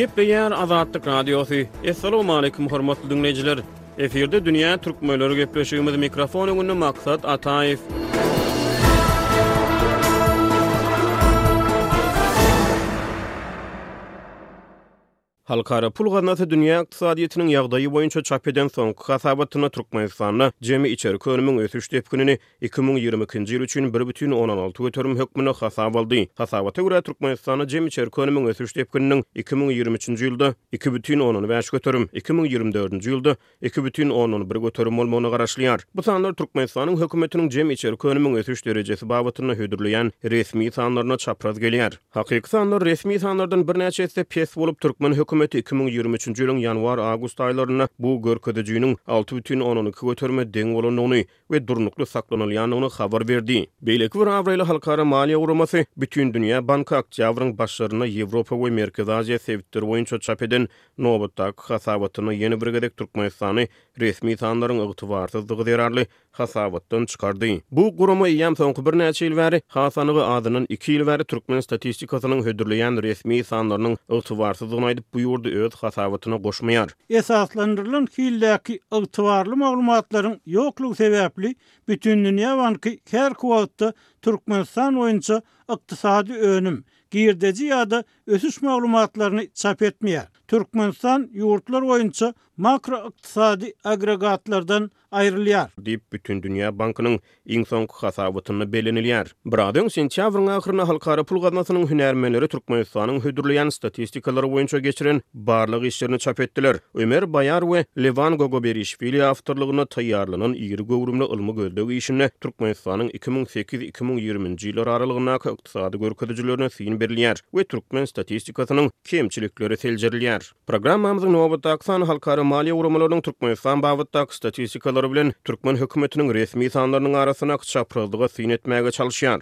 Gepleýär Azatlyk Radiosy. Assalamualaikum hormatly dinleýjiler. Efirde dünýä türkmenleri gepleşigimiz mikrofon öňünde maksat Ataýew. Halkara pul gaznasy dünýä ykdysadyýetiniň ýagdaýy boýunça çap eden soňky hasabatynda Türkmenistanda jemi içerki önümiň ösüş depginini iki müň ýigrimi ikinji ýyl üçin bir bütin ondan alty göterim hökmünde hasaba aldy. Hasabata görä, Türkmenistanda jemi içerki önümiň ösüş depgininiň iki müň ýigrimi üçünji ýylda iki bütin ondan bäş göterim, iki müň ýigrimi dördünji ýylda iki bütin ondan bir göterim bolmagyna garaşylýar. Bu sanlar Türkmenistanyň hökümetiniň jem içerki önümiň ösüş derejesi babatynda hödürleýän resmi sanlaryna çapraz gelýär. Hakyky sanlar resmi sanlardan birnäçe esse pes bolup, türkmen hökümeti iki müň ýigrimi üçünji ýylyň ýanwar-awgust aýlarynda bu görkezijiniň alty bütin ondan iki göterime deň bolandygyny we durnukly saklanylýandygyny habar berdi. Beýleki bir abraýly halkara maliýe guramasy Bütindünýä banky oktýabryň başlarynda Ýewropa we Merkezi Aziýa sebitleri boýunça çap eden nobatdaky hasabatynda ýene bir gezek Türkmenistany resmi sanlaryň ygtybarsyzdygy zerarly hasabatdan çykardy. Bu gurama eýýäm soňky birnäçe ýyl bäri, has anygy, azyndan iki ýyl bäri türkmen statistikasynyň hödürleýän resmi sanlarynyň ygtybarsyzdygyny aýdyp, bu ýurdy öz hasabatyna goşmaýar. Esaslandyrylan hildäki ygtybarly maglumatlaryň ýoklugy sebäpli Bütindünýä banky hälki wagtda Türkmenistan boýunça ykdysady önüm, girdeji ýa-da ösüş maglumatlaryny çap etmeýär. Türkmenistan ýurtlar boýunça makroykdysady agregatlardan aýrylýar. Diýip, Bütindünýä bankynyň iň soňky hasabatynda bellenilýär. Biraz öň, sentýabryň ahyrynda Halkara pul gaznasynyň hünärmenleri Türkmenistanyň hödürleýän statistikalary boýunça geçiren barlag işlerini çap etdiler. Ömer Baýar we Lewan Gogoberişwili awtorlygynda taýýarlanan iri göwrümli ylmy-gözleg işinde Türkmenistanyň iki müň sekiz, iki müň ýigriminji ýyllar aralygyndaky ykdysady görkezijilerine syn berilýär we türkmen statistikasynyň kemçilikleri seljerilýär. Programmamyzyň nobatdaky sany halkara maliýe guramalarynyň Türkmenistan babatdaky statistikalary bilen türkmen hökümetiniň resmi sanlarynyň arasyndaky çaprazlyga syn etmäge çalyşýar.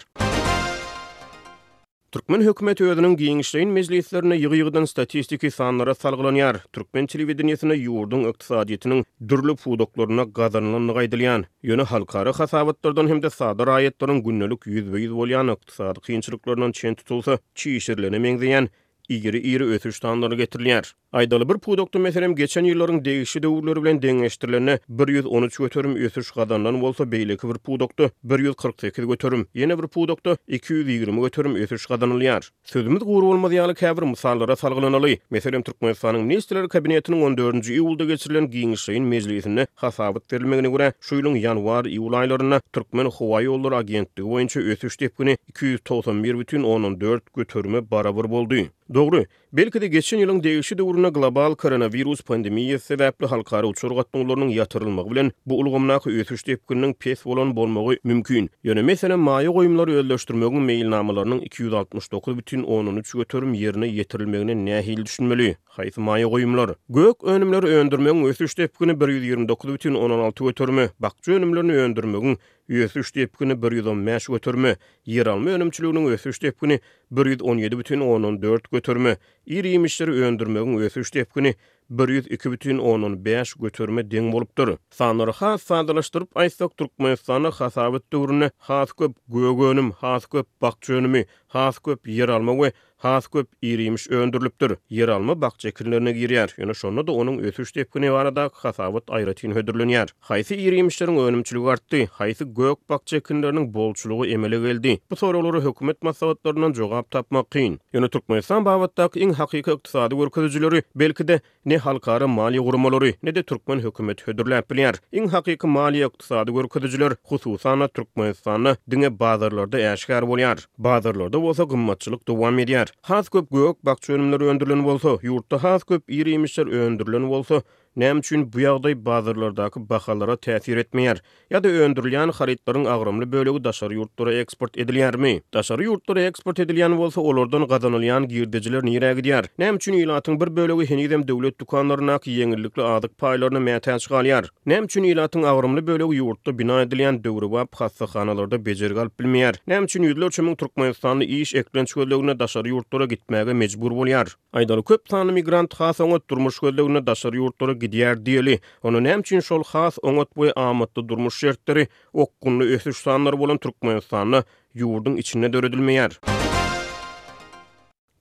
Türkmen hökümeti özüniň giňişleýin mejlislerinde ýygy-ýygydan statistiki sanlara salgylanýar. Türkmen telewideniýesinde ýurduň ykdysadyýetiniň dürli pudaklarynda gazanylandygy aýdylýan, ýöne halkara hasabatlardan hem-de sada raýatlaryň gündelik ýüzbe-ýüz bolýan ykdysady kynçylyklaryndan çen tutulsa, çişirilene meňzeýän iri-iri ösüş sanlary getirilýär. Aýdaly bir pudakda, meselem, geçen ýyllaryň degişli döwürleri bilen deňeşdirilende bir ýüz on üç göterim ösüş gazanylan bolsa, beýleki bir pudakda bir ýüz kyrk sekiz göterim, ýene bir pudakda iki ýüz ýigrimi göterim ösüş gazanylýar. Sözümiz gury bolmaz ýaly käbir mysallara salgylanaly. Meselem, Türkmenistanyň Ministrler Kabinetiniň on dördünji iýulda geçirilen giňişleýin mejlisinde hasabat berilmegine görä, şu ýylyň ýanwar-iýul aýlarynda Türkmenhowaýollary agentligi boýunça ösüş depgini iki ýüz togsan bir bütin ondan dört göterime barabar boldy. Dogry, belki-de, geçen ýylyň degişli döwründe global koronawirus pandemiýasy sebäpli halkara uçar gatnawlarynyň ýatyrylmagy bilen bu ulgamdaky ösüş depgininiň pes bolan bolmagy mümkin. Ýöne, meselem, maýa goýumlary özleşdirmegiň meýilnamalarynyň iki ýüz altmyş dokuz bütin ondan üç göterim ýerine ýetirilmegine nähili düşünmeli? Haýsy maýa goýumlar? Gök önümleri öndürmegiň ösüş depgini bir ýüz ýigrimi dokuz bütin ondan alty göterime, bakja önümlerini öndürmegiň Ösüş depgini bir ýüz on bäş göterime, ýeralma önümçiliginiň ösüş depgini bir ýüz on ýedi bütin ondan dört göterime, ir-iýmişleri öndürmegiň ösüş depgini bir ýüz iki bütin ondan bäş göterime deň bolupdyr. Sanlary has sadalaşdyryp aýtsak, Türkmenistanda hasabat döwründe has köp gök önüm, has köp bakja önümi, has köp ýeralma we Has köp iriýmiş öndürilipdir. Ýeralma bakja ekinlerine girýär, ýöne şonda-da onuň ösüş depgini baradaky hasabat aýratyn hödürlenýär. Haýsy iriýmişleriň önümçiligi artdy? Haýsy gök-bakja ekinleriniň bolçulygy emele geldi? Bu soraglara hökümet maslahatlaryndan jogap tapmak kyn. Ýöne Türkmenistan babatdaky iň hakyky ykdysady görkezijileri, belki-de, ne halkara maliýe guramalary, ne-de türkmen hökümeti hödürläp bilýär. Iň hakyky maliýe-ykdysady görkezijiler, hususan-da, Türkmenistanda diňe bazarlarda äşgär bolýar. Bazarlarda bolsa gymmatçylyk dowam edýär. Has köp gök-bakja önümleri öndürilen bolsa, ýurtda has köp ir-iýmişler öndürilen bolsa, näme üçin bu ýagdaý bazarlardaky bahalara täsir etmeýär? Ýa-da öndürilýän harytlaryň agramly bölegi daşary ýurtlara eksport edilýärmi? Daşary ýurtlara eksport edilýän bolsa, olardan gazanylýan girdejiler nirä gidýär? Näme üçin ilatyň bir bölegi henizem döwlet dükanlaryndaky ýeňillikli azyk paýlaryna mätäç galýar? Näme üçin ilatyň agramly bölegi ýurtda bina edilýän döwrebap hassahanalarda bejergi alyp bilmeýär? Näme üçin ýüzlerçe müň türkmenistanly iş eklenç gözleginde daşary ýurtlara gitmäge mejbur bolýar? Aýdaly, köp sanly migrant has oňat durmuş gözleginde daşary ýurtlara gidýär diýeli. Onda näme üçin şol has oňat we amatly durmuş şertleri, okgunly ösüş sanlary bolan Türkmenistanda ýurduň içinde döredilmeýär?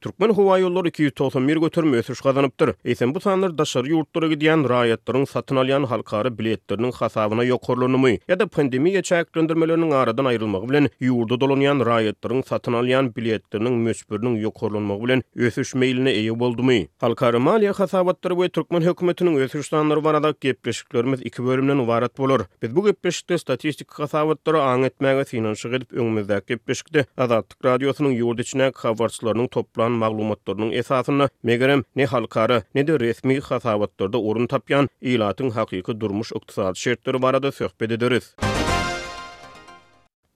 Türkmenhowaýollary iki ýüz togsan bir göterim ösüş gazanypdyr. Eýsem, bu sanlar daşary ýurtlara gidýän raýatlaryň satyn alýan halkara biletleriniň hasabyna ýokarlandymy? Ýa-da pandemiýa çäklendirmeleriniň aradan aýrylmagy bilen ýurda dolanýan raýatlaryň satyn alýan biletleriniň möçberiniň ýokarlanmagy bilen ösüş meýline eýe boldumy? Halkara maliýe hasabatlary we türkmen hökümetiniň ösüş sanlary baradaky gepleşiklerimiz iki bölümden ybarat bolar. Biz bu gepleşikde statistiki hasabatlary aň etmäge synanyşyk edip, öňümizdäki gepleşikde Azatlyk Radiosynyň ýurt içindäki habarçylarynyň toplan maglumatlarynyň esasynda, megerem, ne halkara, ne-de resmi hasabatlarda orun tapýan ilatyň hakyky durmuş-ykdysady şertleri barada söhbet ederis.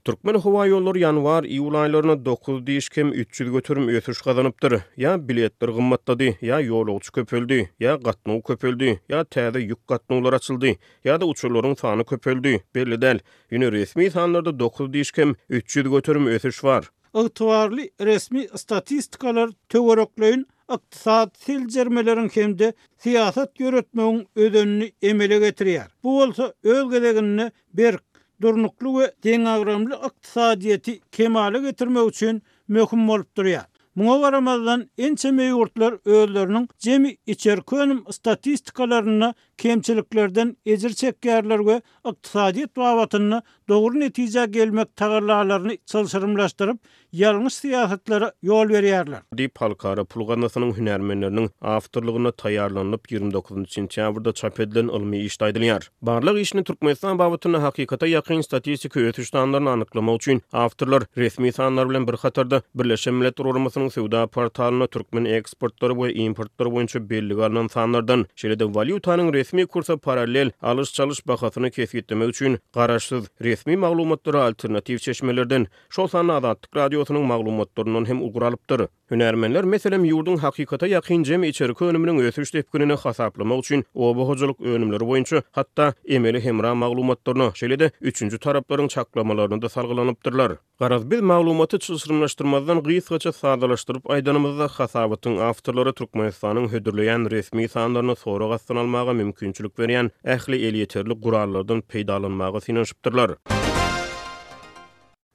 Türkmenhowaýollary ýanwar, iýul aýlarynda dokuz diş kem üç ýüz göterim ösüş gazanypdyr. Ýa biletler gymmatlady, ýa ýolagçy köpeldi, ýa gatnaw köpeldi, ýa täze ýük gatnawlary açyldy, ýa-da uçarlaryň sany köpeldi, belli däl. Ýöne resmi sanlarda dokuz diş kem üç ýüz göterim ösüş bar. Ygtybarly resmi statistikalar töwerekleýin ykdysady seljermeleriň hem-de syýasat ýöretmegiň özenini emele getirýär. Bu bolsa öz gezeginde berk, durnukly we deňagramly ykdysadyýeti kemala getirmek üçin möhüm bolup durýar. Muňa garamazdan, ençeme ýurtlar özleriniň jemi içerki önüm statistikalarynda kemçiliklerden ejir çekýärler we ykdysadyýet babatynda dogry netijä gelmek tagallalaryny çylşyrymlaşdyryp, ýalňyş syýasatlara ýol berýärler. Diýip, Halkara pul gaznasynyň hünärmenleriniň awtorlygynda taýýarlanylyp, ýigrimi dokuzynjy sentýabrda çap edilen ylmy işde aýdylýar. Barlag işini Türkmenistan babatynda hakykata ýakyn statistiki ösüş sanlaryny anyklamak üçin awtorlar resmi sanlar bilen bir hatarda, Birleşen Milletler Guramasynyň söwda portalynda türkmen eksportlary we importlary boýunça bellige alnan sanlardan, şeýle-de walýutanyň resmi kursa parallel alyş-çalyş bahasyny kesgitlemek üçin garaşsyz, resmi maglumatlary alternatiw çeşmelerden, şol sanda Azatlyk Radiosynyň maglumatlaryndan hem ugur alypdyr. Hünärmenler, meselem, ýurduň hakykata ýakyn jem içerki önüminiň ösüş depginini hasaplamak üçin oba hojalyk önümleri boýunça hatda emeli hemra maglumatlaryna, şeýle-de üçünji taraplaryň çaklamalaryna-da salgylanypdyrlar. Garaz, biz maglumaty çylşyrymlaşdyrmazdan gysgaça sadalaşdyryp aýdanymyzda, hasabatyň awtorlary Türkmenistanyň hödürleýän resmi sanlaryny sorag astyna almaga mümkinçilik berýän ähli elýeterli gurallardan peýdalanmaga synanyşypdyrlar.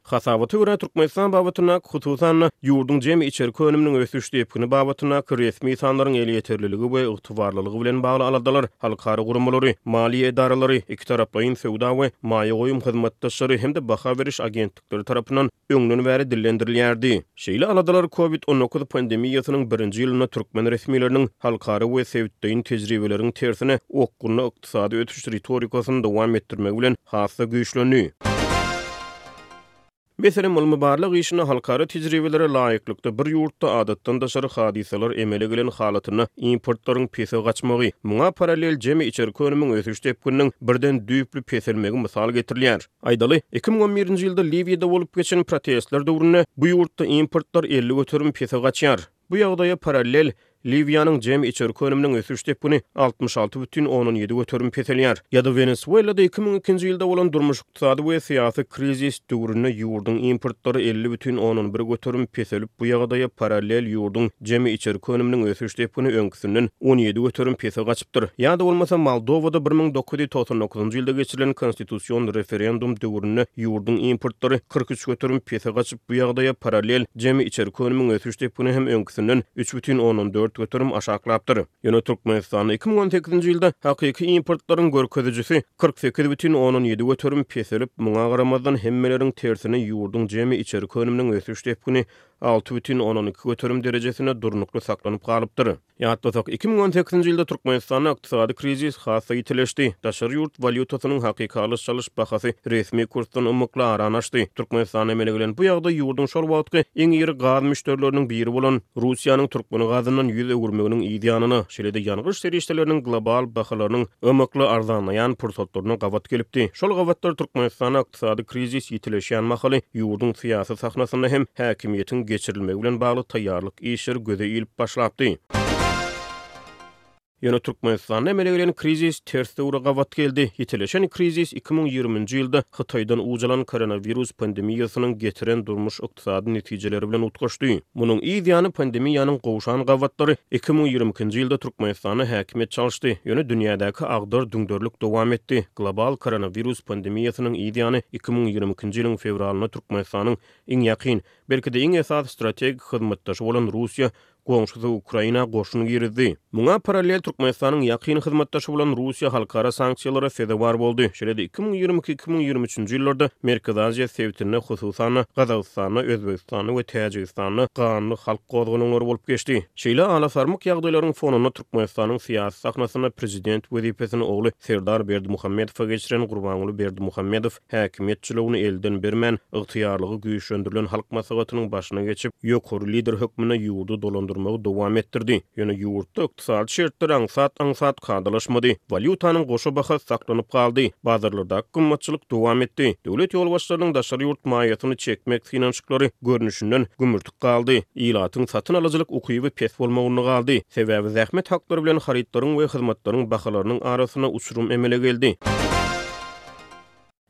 Hasabata görä, Türkmenistan babatyndaky, hususan-da, ýurduň jemi içerki önüminiň ösüş depgini babatyndaky resmi sanlaryň elýeterliligi we ygtybarlylygy bilen bagly aladalar halkara guramalary, maliýe edaralary, ikitaraplaýyn söwda we maýa goýum hyzmatdaşlary hem-de baha beriş agentlikleri tarapyndan öňden bäri dillendirilýärdi. Şeýle aladalar Covid on dokuz pandemiýasynyň birinji ýylynda türkmen resmileriniň halkara we sebitleýin tejribeleriň tersine okgunly ykdysady ösüş ritorikasyny dowam etdirmegi bilen has-da güýçlendi. Meselem, ylmy-barlag işinde halkara tejribelere laýyklykda, bir ýurtda adatdan daşary hadysalar emele gelen halatynda importlaryň pese gaçmagy, muňa parallel jemi içerki önümiň ösüş depgininiň birden düýpli peselmegi mysal getirilýär. Aýdaly, iki müň on birinji ýylda Liwiýada bolup geçen protestler döwründe bu ýurtda importlar elli göterim pese gaçýar. Bu ýagdaýa parallel, Liwiýanyň jemi içerki önüminiň ösüş depgini altmyş alty bütin ondan ýedi göterim peselýär. Ýa-da Wenesuelada iki müň ikinji ýylda bolan durmuş-ykdysady we syýasy krizis döwründe ýurduň importlary elli bütin ondan bir göterim peselip, bu ýagdaýa parallel ýurduň jemi içerki önüminiň ösüş depgini öňküsinden on ýedi göterim pese gaçypdyr. Ýa-da bolmasa Moldowada bir müň dokuz ýüz togsan dokuzynjy ýylda geçirilen konstitusion referendum döwründe ýurduň importlary kyrk üç göterim pese gaçyp, Bu ýagdaýa parallel, jemi içerki önümiň ösüş depgini hem öňküsinden üç bütin ondan dört göterim aşaklapdyr. Ýöne Türkmenistanda iki müň on sekizinji ýylda hakyky importlaryň görkezijisi kyrk sekiz bütin ondan ýedi göterim peselip, muňa garamazdan hemmeleriň tersine ýurduň jemi içerki önüminiň ösüş depgini alty bütin ondan iki göterim derejesinde durnukly saklanyp galypdyr. Ýatlasak, iki müň on sekizinji ýylda Türkmenistanda ykdysady krizis has-da ýitileşdi. Daşary ýurt walýutasynyň hakyky alyş-çalyş bahasy resmi kursdan ymykly arany aşdy. Türkmenistanda emele gelen bu ýagdaý ýurduň şol wagtky iň iri gaz müşderileriniň biri bolan Russiýanyň türkmen gazyndan ýüz öwürmeginiň yz ýanyna, şeýle-de ýangyç serişdeleriniň global bahalarynyň ymykly arzanlaýan pursatlaryna gabat gelipdi. Şol gabatlar Türkmenistana Ykdysady krizis ýitileşýän mahaly, ýurduň syýasy sahnasynda hem häkimiýetiň geçirilmegi bilen bagly taýýarlyk işleri göze ilip başlapdy. Ýöne Türkmenistanda emele gelen krizis ters döwre gabat geldi. Ýitileşen krizis iki müň ýigriminji ýylda Hytaýdan ujalan koronawirus pandemiýasynyň getiren durmuş ykdysady netijeleri bilen utgaşdy. Munuň yz ýany pandemiýanyň gowşan gabatlary iki müň ýigrimi ikinji ýylda Türkmenistana häkimiýet çalyşdy, ýöne dünýädäki agdar-düňderlik dowam etdi. Global koronawirus pandemiýasynyň yz ýany iki müň ýigrimi ikinji ýylyň fewralynda Türkmenistanyň iň ýakyn, belki-de iň esasy strategik hyzmatdaşy bolan Russiýa Goňşusy Ukraina goşun girizdi. Muňa parallel Türkmenistanyň ýakyn hyzmatdaşy bolan Russiýa halkara sanksiýalara sezewar boldy. Şeýle-de iki müň ýigrimi iki, iki müň ýigrimi üçünji ýyllarda Merkezi Aziýa sebitinde, hususan-da, Gazagystanda, Özbegistanda we Täjigistanda ganly halk gozgalaňlary bolup geçdi. Şeýle alasarmyk ýagdaýlaryň fonunda Türkmenistanyň syýasy sahnasynda prezident wezipesini ogly Serdar Berdimuhamedowa geçiren Gurbanguly Berdimuhamedow häkimiýet jylawyny elden bermän, ygtyýarlygy güýçlendirilen Halk Maslahatynyň başyna geçip, ýokary lider hökmünde ýurdy dolandyrmagy dowam etdirdi. Ýöne ýurtda ykdysady şertler aňsat-aňsat kadalaşmady. Walýutanyň goşa bahasy saklanyp galdy. Bazarlardaky gymmatçylyk dowam etdi. Döwlet ýolbaşçylarynyň daşary ýurt maýasyny çekmek synanyşyklary görnüşinden gümürtik galdy. Ilatyň satyn alyjylyk ukyby pes bolmagynda galdy. Sebäbi zähmet haklary bilen harytlaryň we hyzmatlaryň bahalarynyň arasynda uçurym emele geldi.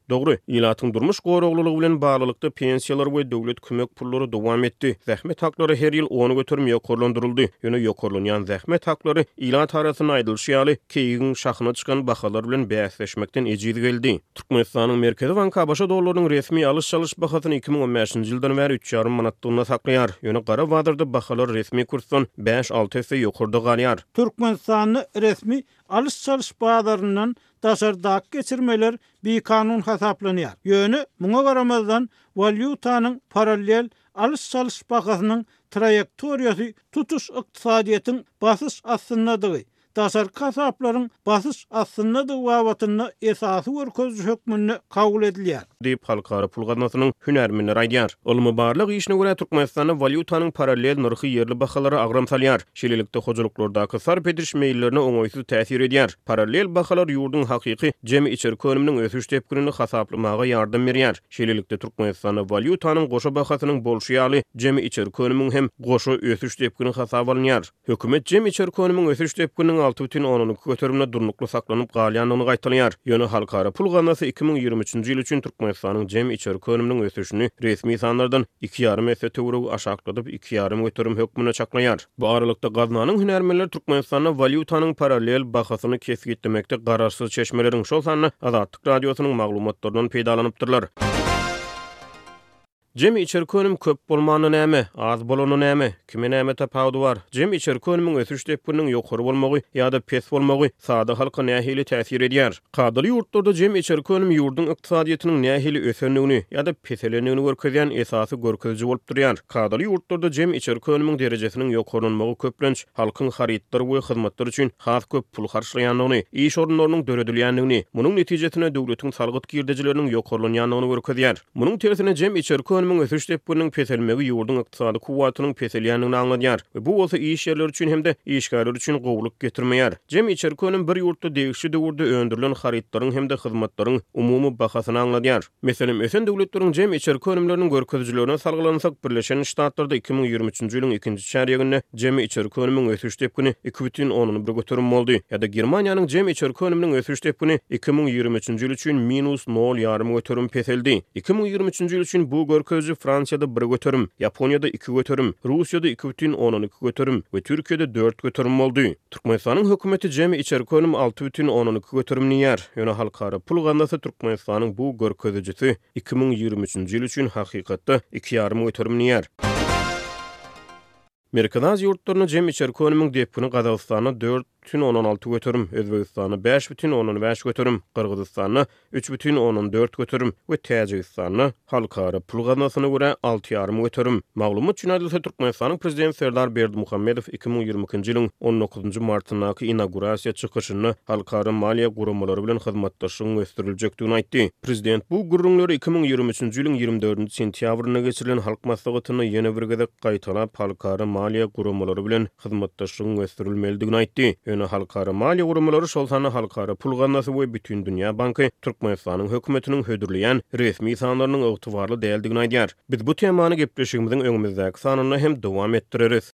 Dogry, ilatyň durmuş goraglylygy bilen baglylykda pensiýalar we döwlet kömek pullary dowam etdi. Zähmet haklary her ýyl on göterim ýokarlandyryldy. Ýöne ýokarlanýan zähmet haklary, ilat arasynda aýdylyşy ýaly, keýigiň şahyna çykan bahalar bilen bäsleşmekden ejiz geldi. Türkmenistanyň Merkezi banky ABŞ dollarynyň resmi alyş-çalyş bahasyny iki müň on bäşinji ýyldan bäri üç ýarym manatdygynda saklaýar. Ýöne gara bazarda bahalar resmi kursdan bäş-alty esse ýokarda galýar. Türkmenistanda resmi alyş-çalyş bazaryndan daşardaky geçirmeler bikanun hasaplanýar. Ýöne, muňa garamazdan, walýutanyň parallel alyş-çalyş bahasynyň traýektoriýasy tutuş ykdysadyýetiň basyş astyndadygy, daşarky hasaplaryň basyş astyndadygy babatynda esasy görkeziji hökmünde kabul edilýär. diýip, Halkara pul gaznasynyň hünärmenleri aýdýar. Ylmy-barlag işine görä, Türkmenistanda walýutanyň parallel nyrhy ýerli bahalara agram salýar. Şeýlelikde, hojalyklardaky sarp ediş meýillerine oňaýsyz täsir edýär. Parallel bahalar ýurduň hakyky jemi içerki önüminiň ösüş depginini hasaplamaga ýardam berýär. Şeýlelikde, Türkmenistanda walýutanyň goşa bahasynyň bolşy ýaly, jemi içerki önümiň hem goşa ösüş depgini hasaba alynýar. Hökümet jemi içerki önümiň ösüş depgininiň alty bütin ondan iki göterimde durnukly saklanyp galýandygyny gaýtalaýar. Ýöne Halkara pul gaznasy iki müň ýigrimi üçünji ýyl üçin Türkmenistanyň jemi içerki önüminiň ösüşini resmi sanlardan iki ýarym esse töweregi aşakladyp, iki ýarym göterim hökmünde çaklaýar. Bu aralykda, gaznanyň hünärmenleri Türkmenistanda walýutanyň parallel bahasyny kesgitlemekde garaşsyz çeşmeleriň, şol sanda Azatlyk Radiosynyň maglumatlaryndan peýdalanypdyrlar. Jemi içerki önüm köp bolmanda näme, az bolanda näme, kime näme tapawudy bar? Jemi içerki önümiň ösüş depgininiň ýokary bolmagy ýa-da pes bolmagy sada halka nähili täsir edýär? Kadaly ýurtlarda jemi içerki önüm ýurduň ykdysadyýetiniň nähili ösendigini ýa-da peselendigini görkezýän esasy görkeziji bolup durýar. Kadaly ýurtlarda jemi içerki önümiň derejesiniň ýokarlanmagy köplenç halkyň harytlar we hyzmatlar üçin has köp pul harçlaýandygyny, iş orunlarynyň döredilýändigini, munuň netijesinde döwletiň salgyt girdejileriniň ýokarlanýandygyny görkezýär. Munuň tersine jem içerki önümiň ösüş depgininiň peselmegi ýurduň ykdysady kuwwatynyň peselýändigini aňladýar we bu bolsa iş ýerleri üçin hem-de işgärler üçin gowulyk getirmeýär. Jem içerki önüm bir ýurtda degişli döwürde öndürilen harytlaryň hem-de hyzmatlaryň umumy bahasyny aňladýar. Meselem, ösen döwletleriň jem içerki önümleriniň görkezijilerine salgylansak, Birleşen Ştatlarda iki müň ýigrimi üçünji ýylyň ikinji çärýeginde Jemi içerki önümiň ösüş depgini iki bütin ondan bir göterim boldy, ýa-da Germaniýanyň jemi içerki önüminiň ösüş depgini iki müň ýigrimi üçünji ýyl üçin minus nol ýarym göterim peseldi. Iki müň ýigrimi üçünji ýyl üçin bu görkeziji Fransiýada bir göterim, Ýaponiýada iki göterim, Russiýada iki bütin ondan iki göterim we Türkiýede dört göterim boldy. Türkmenistanyň hökümeti jemi içerki önüm alty bütin ondan iki göterim diýýär, ýöne Halkara pul gaznasy Türkmenistanyň bu görkezijisi iki müň ýigrimi üçünji ýyl üçin hakykatda iki ýarym göterim diýýär. Merkezi Aziýa ýurtlarynda jem içerki önümiň depgini Gazagystanda dört bütin ondan alty göterim, Özbegistanda bäş bütin ondan bäş göterim, Gyrgyzystanda üç bütin ondan dört göterim we Täjigistanda, halkara pul gaznasyna görä, alty ýarym göterim. Maglumat üçin aýdylsa, Türkmenistanyň Prezidenti Serdar Berdimuhamedow iki müň ýigrimi ikinji ýylyň on dokuzynjy martyndaky inaugurasiýa çykyşynda halkara maliýe guramalary bilen hyzmatdaşlygyň ösdüriljekdigini aýtdy. Prezident bu gürrüňleri iki müň ýigrimi üçünji ýylyň ýigrimi dördünji sentýabrynda geçirilen Halk Maslahatynda ýene bir gezek gaýtalap, halkara maliýe guramalary bilen hyzmatdaşlygyň ösdürilmelidigini aýtdy. Ýöne halkara maliýe guramalary, şol sanda Halkara pul gaznasy we Bütindünýä banky Türkmenistanyň hökümetiniň hödürleýän resmi sanlarynyň ygtybarly däldigini aýdýar. Biz bu temany gepleşigimiziň öňümizdäki sanynda hem dowam etdireris.